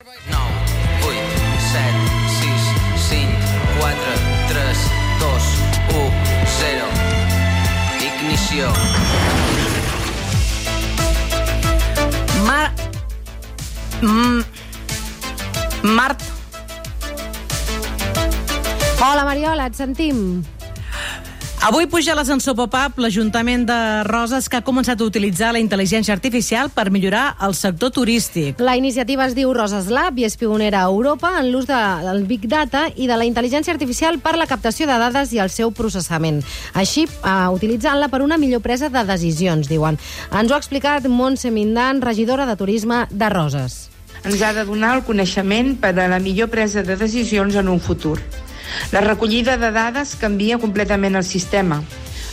9, 8, 7, 6, 5, 4, 3, 2, 1, 0. Ignició. Mar... Mm... Mart... Hola, Mariola, et sentim. Avui puja a l'ascensor pop-up l'Ajuntament de Roses que ha començat a utilitzar la intel·ligència artificial per millorar el sector turístic. La iniciativa es diu Roses Lab i és pionera a Europa en l'ús de, del Big Data i de la intel·ligència artificial per la captació de dades i el seu processament. Així, eh, utilitzant-la per una millor presa de decisions, diuen. Ens ho ha explicat Montse Mindan, regidora de Turisme de Roses. ens ha de donar el coneixement per a la millor presa de decisions en un futur. La recollida de dades canvia completament el sistema.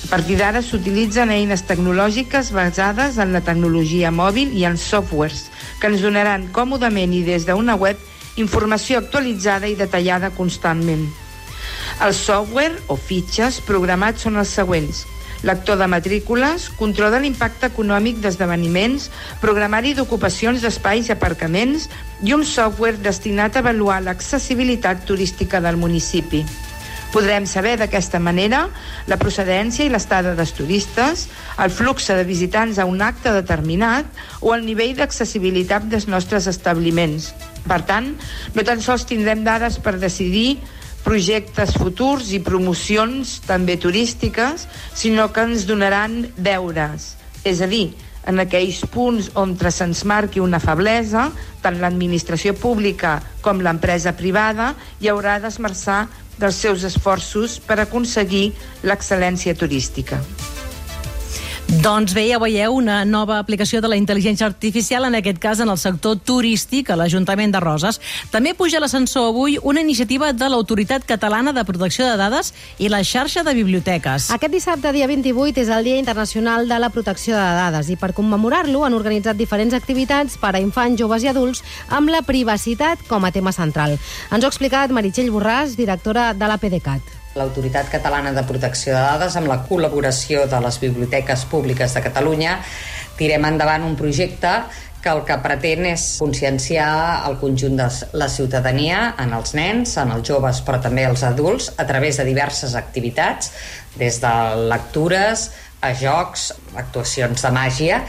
A partir d'ara s'utilitzen eines tecnològiques basades en la tecnologia mòbil i en softwares que ens donaran còmodament i des d'una web informació actualitzada i detallada constantment. Els software o fitxes programats són els següents. Lector de matrícules, control de l'impacte econòmic d'esdeveniments, programari d'ocupacions d'espais i aparcaments i un software destinat a avaluar l'accessibilitat turística del municipi. Podrem saber d'aquesta manera la procedència i l'estada dels turistes, el flux de visitants a un acte determinat o el nivell d'accessibilitat dels nostres establiments. Per tant, no tan sols tindrem dades per decidir projectes futurs i promocions també turístiques, sinó que ens donaran deures. És a dir, en aquells punts on se'ns marqui una feblesa, tant l'administració pública com l'empresa privada hi haurà d'esmerçar dels seus esforços per aconseguir l'excel·lència turística. Doncs bé, ja veieu una nova aplicació de la intel·ligència artificial, en aquest cas en el sector turístic a l'Ajuntament de Roses. També puja l'ascensor avui una iniciativa de l'Autoritat Catalana de Protecció de Dades i la xarxa de biblioteques. Aquest dissabte, dia 28, és el Dia Internacional de la Protecció de Dades i per commemorar-lo han organitzat diferents activitats per a infants, joves i adults amb la privacitat com a tema central. Ens ho ha explicat Meritxell Borràs, directora de la PDeCAT l'Autoritat Catalana de Protecció de Dades amb la col·laboració de les biblioteques públiques de Catalunya tirem endavant un projecte que el que pretén és conscienciar el conjunt de la ciutadania, en els nens, en els joves, però també els adults, a través de diverses activitats, des de lectures, a jocs, actuacions de màgia,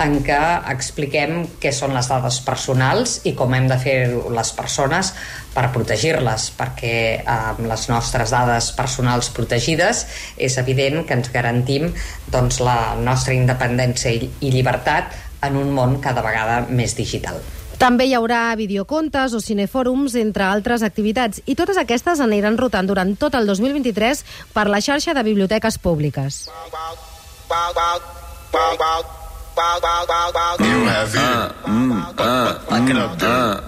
en què expliquem què són les dades personals i com hem de fer les persones per protegir-les, perquè amb les nostres dades personals protegides és evident que ens garantim doncs, la nostra independència i llibertat en un món cada vegada més digital. També hi haurà videocontes o cinefòrums, entre altres activitats, i totes aquestes aniran rotant durant tot el 2023 per la xarxa de biblioteques públiques.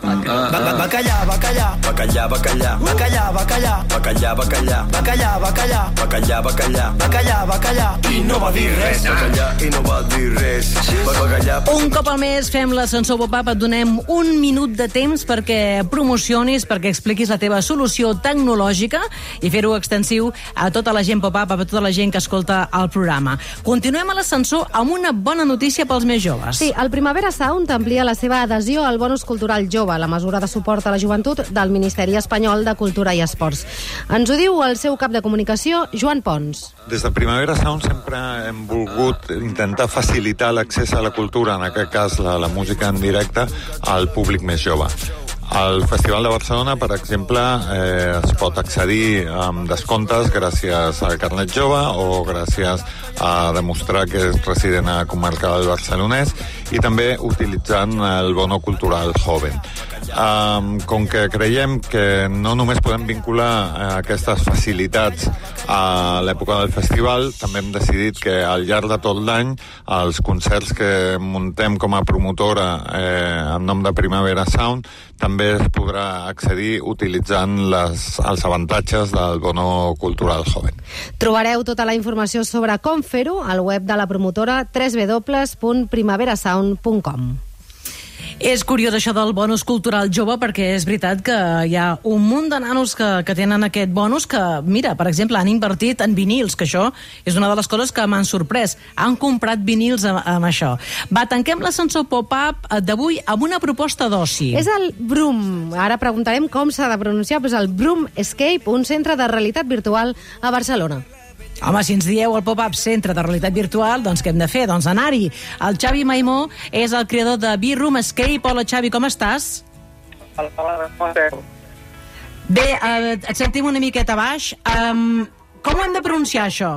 Bacallà, bacallà, bacallà, bacallà, bacallà, bacallà, bacallà, bacallà, bacallà, bacallà, bacallà, bacallà, bacallà, bacallà, i no va dir res. Bacallà i no va dir res. Bacallà. Un cop al mes fem l'ascensor pop-up, et donem un minut de temps perquè promocionis, perquè expliquis la teva solució tecnològica i fer-ho extensiu a tota la gent pop-up, a tota la gent que escolta el programa. Continuem a l'ascensor amb una bona notícia pels més joves. Sí, el Primavera Sound amplia la seva adhesió al bonus cultural jove, la mesura de suport a la joventut del Ministeri Espanyol de Cultura i Esports. Ens ho diu el seu cap de comunicació, Joan Pons. Des de Primavera Sound sempre hem volgut intentar facilitar l'accés a la cultura, en aquest cas la, la música en directe, al públic més jove. Al Festival de Barcelona, per exemple, eh, es pot accedir amb descomptes gràcies al carnet jove o gràcies a demostrar que és resident a comarca del Barcelonès i també utilitzant el bono cultural joven. Um, com que creiem que no només podem vincular eh, aquestes facilitats a l'època del festival, també hem decidit que al llarg de tot l'any els concerts que muntem com a promotora eh, en nom de Primavera Sound també es podrà accedir utilitzant les, els avantatges del bono cultural joven. Trobareu tota la informació sobre com fer-ho al web de la promotora www.primaverasound.com. És curiós això del bonus cultural jove perquè és veritat que hi ha un munt de nanos que, que tenen aquest bonus que, mira, per exemple, han invertit en vinils, que això és una de les coses que m'han sorprès. Han comprat vinils amb, amb això. Va, tanquem l'ascensor pop-up d'avui amb una proposta d'oci. És el Brum. Ara preguntarem com s'ha de pronunciar, però és el Brum Escape, un centre de realitat virtual a Barcelona. Home, si ens dieu el pop-up centre de realitat virtual, doncs què hem de fer? Doncs anar-hi. El Xavi Maimó és el creador de B-Room Escape. Hola, Xavi, com estàs? Bé, eh, et sentim una miqueta baix. Um, com ho hem de pronunciar, això?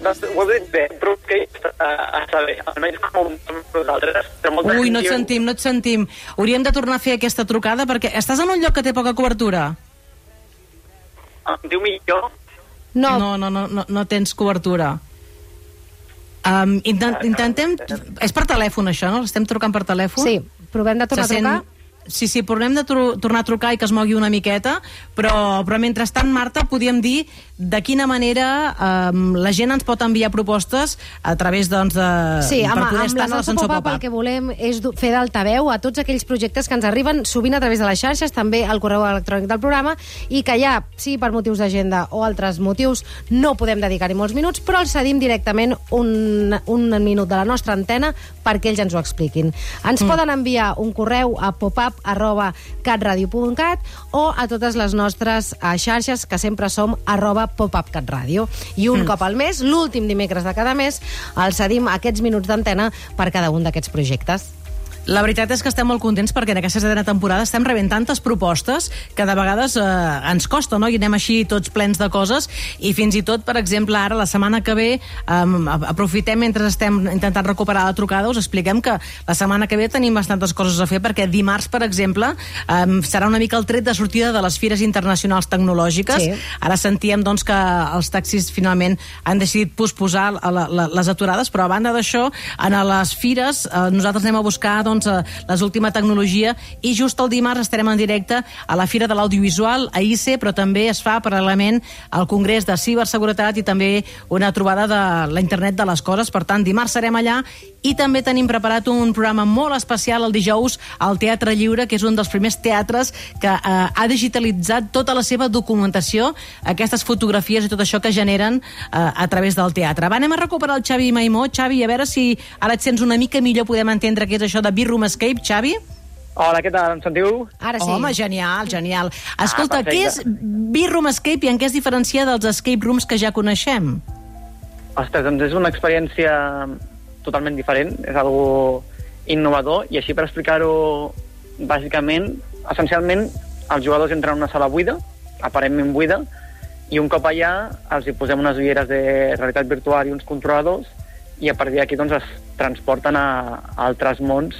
Doncs ho he dit bé, però que està bé, almenys com nosaltres. Però molta Ui, no et sentim, no et sentim. Hauríem de tornar a fer aquesta trucada perquè estàs en un lloc que té poca cobertura. Em diu millor? No, No, no, no, no, no tens cobertura. Um, intent, intentem... És per telèfon, això, no? Estem trucant per telèfon? sí, provem de tornar Se a sent- trucar. Sí, sí, tornem de tornar a trucar i que es mogui una miqueta, però, però mentrestant, Marta, podíem dir de quina manera um, la gent ens pot enviar propostes a través doncs, de, Sí, per amb, poder amb estar en l'ascensor pop-up el que volem és fer d'altaveu a tots aquells projectes que ens arriben sovint a través de les xarxes, també al correu electrònic del programa, i que ja, sí, per motius d'agenda o altres motius, no podem dedicar-hi molts minuts, però els cedim directament un, un minut de la nostra antena perquè ells ens ho expliquin. Ens mm. poden enviar un correu a popup arroba catradio.cat o a totes les nostres eh, xarxes, que sempre som arroba popupcatradio. I un mm. cop al mes, l'últim dimecres de cada mes, els cedim aquests minuts d'antena per cada un d'aquests projectes. La veritat és que estem molt contents perquè en aquesta setena temporada estem rebent tantes propostes que de vegades eh, ens costa, no? I anem així tots plens de coses i fins i tot, per exemple, ara la setmana que ve um, aprofitem mentre estem intentant recuperar la trucada, us expliquem que la setmana que ve tenim bastantes coses a fer perquè dimarts, per exemple, um, serà una mica el tret de sortida de les fires internacionals tecnològiques. Sí. Ara sentíem doncs, que els taxis finalment han decidit posposar la, la, les aturades, però a banda d'això, en les fires eh, nosaltres anem a buscar doncs, eh, les última tecnologia i just el dimarts estarem en directe a la Fira de l'Audiovisual, a ICE, però també es fa paral·lelament al Congrés de Ciberseguretat i també una trobada de la internet de les coses. Per tant, dimarts serem allà i també tenim preparat un programa molt especial el dijous al Teatre Lliure, que és un dels primers teatres que eh, ha digitalitzat tota la seva documentació, aquestes fotografies i tot això que generen eh, a través del teatre. Va, anem a recuperar el Xavi Maimó. Xavi, a veure si ara et sents una mica millor, podem entendre què és això de Birroom Escape, Xavi? Hola, què tal? Em sentiu? Ara sí. Home, genial, genial. Escolta, Ah, què és. Birroom Escape i en què es diferencia dels escape rooms que ja coneixem? Ostres, doncs és una experiència totalment diferent, és algo innovador, i així per explicar-ho bàsicament, essencialment, els jugadors entren en una sala buida, aparentment buida, i un cop allà els hi posem unes ulleres de realitat virtual i uns controladors, i a partir d'aquí doncs, es transporten a, a altres mons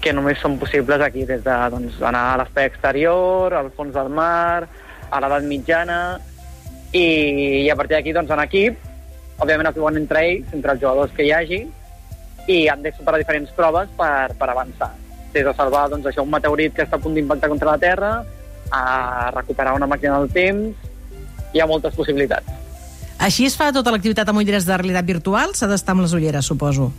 que només són possibles aquí, des de doncs, anar a l'espai exterior, al fons del mar, a l'edat mitjana, i, i a partir d'aquí, doncs, en equip, òbviament es diuen entre ells, entre els jugadors que hi hagi, i han de superar diferents proves per, per avançar. Des de salvar doncs, això, un meteorit que està a punt d'impactar contra la Terra, a recuperar una màquina del temps, hi ha moltes possibilitats. Així es fa tota l'activitat amb ulleres de realitat virtual? S'ha d'estar amb les ulleres, suposo.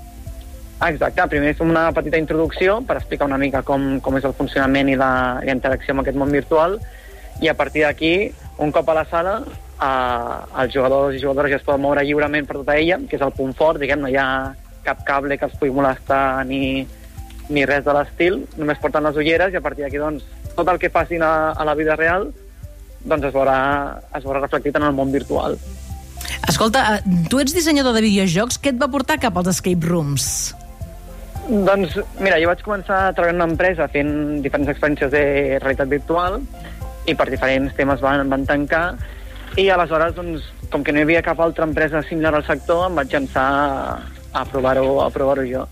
Ah, Exacte, primer fem una petita introducció per explicar una mica com, com és el funcionament i la, i la interacció amb aquest món virtual i a partir d'aquí, un cop a la sala, eh, els jugadors i jugadores ja es poden moure lliurement per tota ella, que és el punt fort, diguem, no hi ha cap cable que els pugui molestar ni, ni res de l'estil, només porten les ulleres i a partir d'aquí, doncs, tot el que facin a, a la vida real doncs es veurà, es veurà reflectit en el món virtual. Escolta, eh, tu ets dissenyador de videojocs, què et va portar cap als escape rooms? Doncs, mira, jo vaig començar a treballar en una empresa fent diferents experiències de realitat virtual i per diferents temes van, van tancar i aleshores, doncs, com que no hi havia cap altra empresa similar al sector, em vaig llançar a provar-ho a provar jo.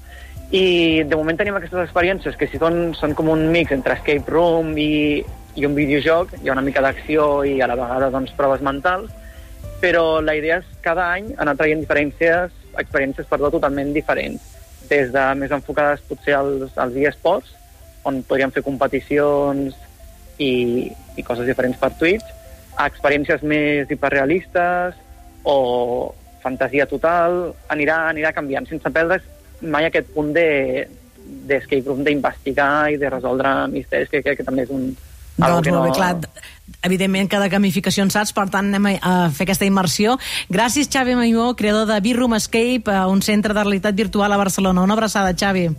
I de moment tenim aquestes experiències que si són, són com un mix entre escape room i, i un videojoc, hi ha una mica d'acció i a la vegada doncs, proves mentals, però la idea és cada any anar traient diferències, experiències perdó, totalment diferents. Des de més enfocades potser als, als eSports, on podríem fer competicions i, i coses diferents per Twitch, a experiències més hiperrealistes o fantasia total, anirà, anirà canviant, sense perdre mai aquest punt de, d'escape room, d'investigar i de resoldre misteris, que crec que també és un... Doncs que molt bé, clar. Evidentment, cada gamificació en saps, per tant, anem a, fer aquesta immersió. Gràcies, Xavi Maimó, creador de Birroom Escape, un centre de realitat virtual a Barcelona. Una abraçada, Xavi.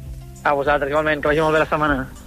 A vosaltres, igualment, que vagi molt bé la setmana.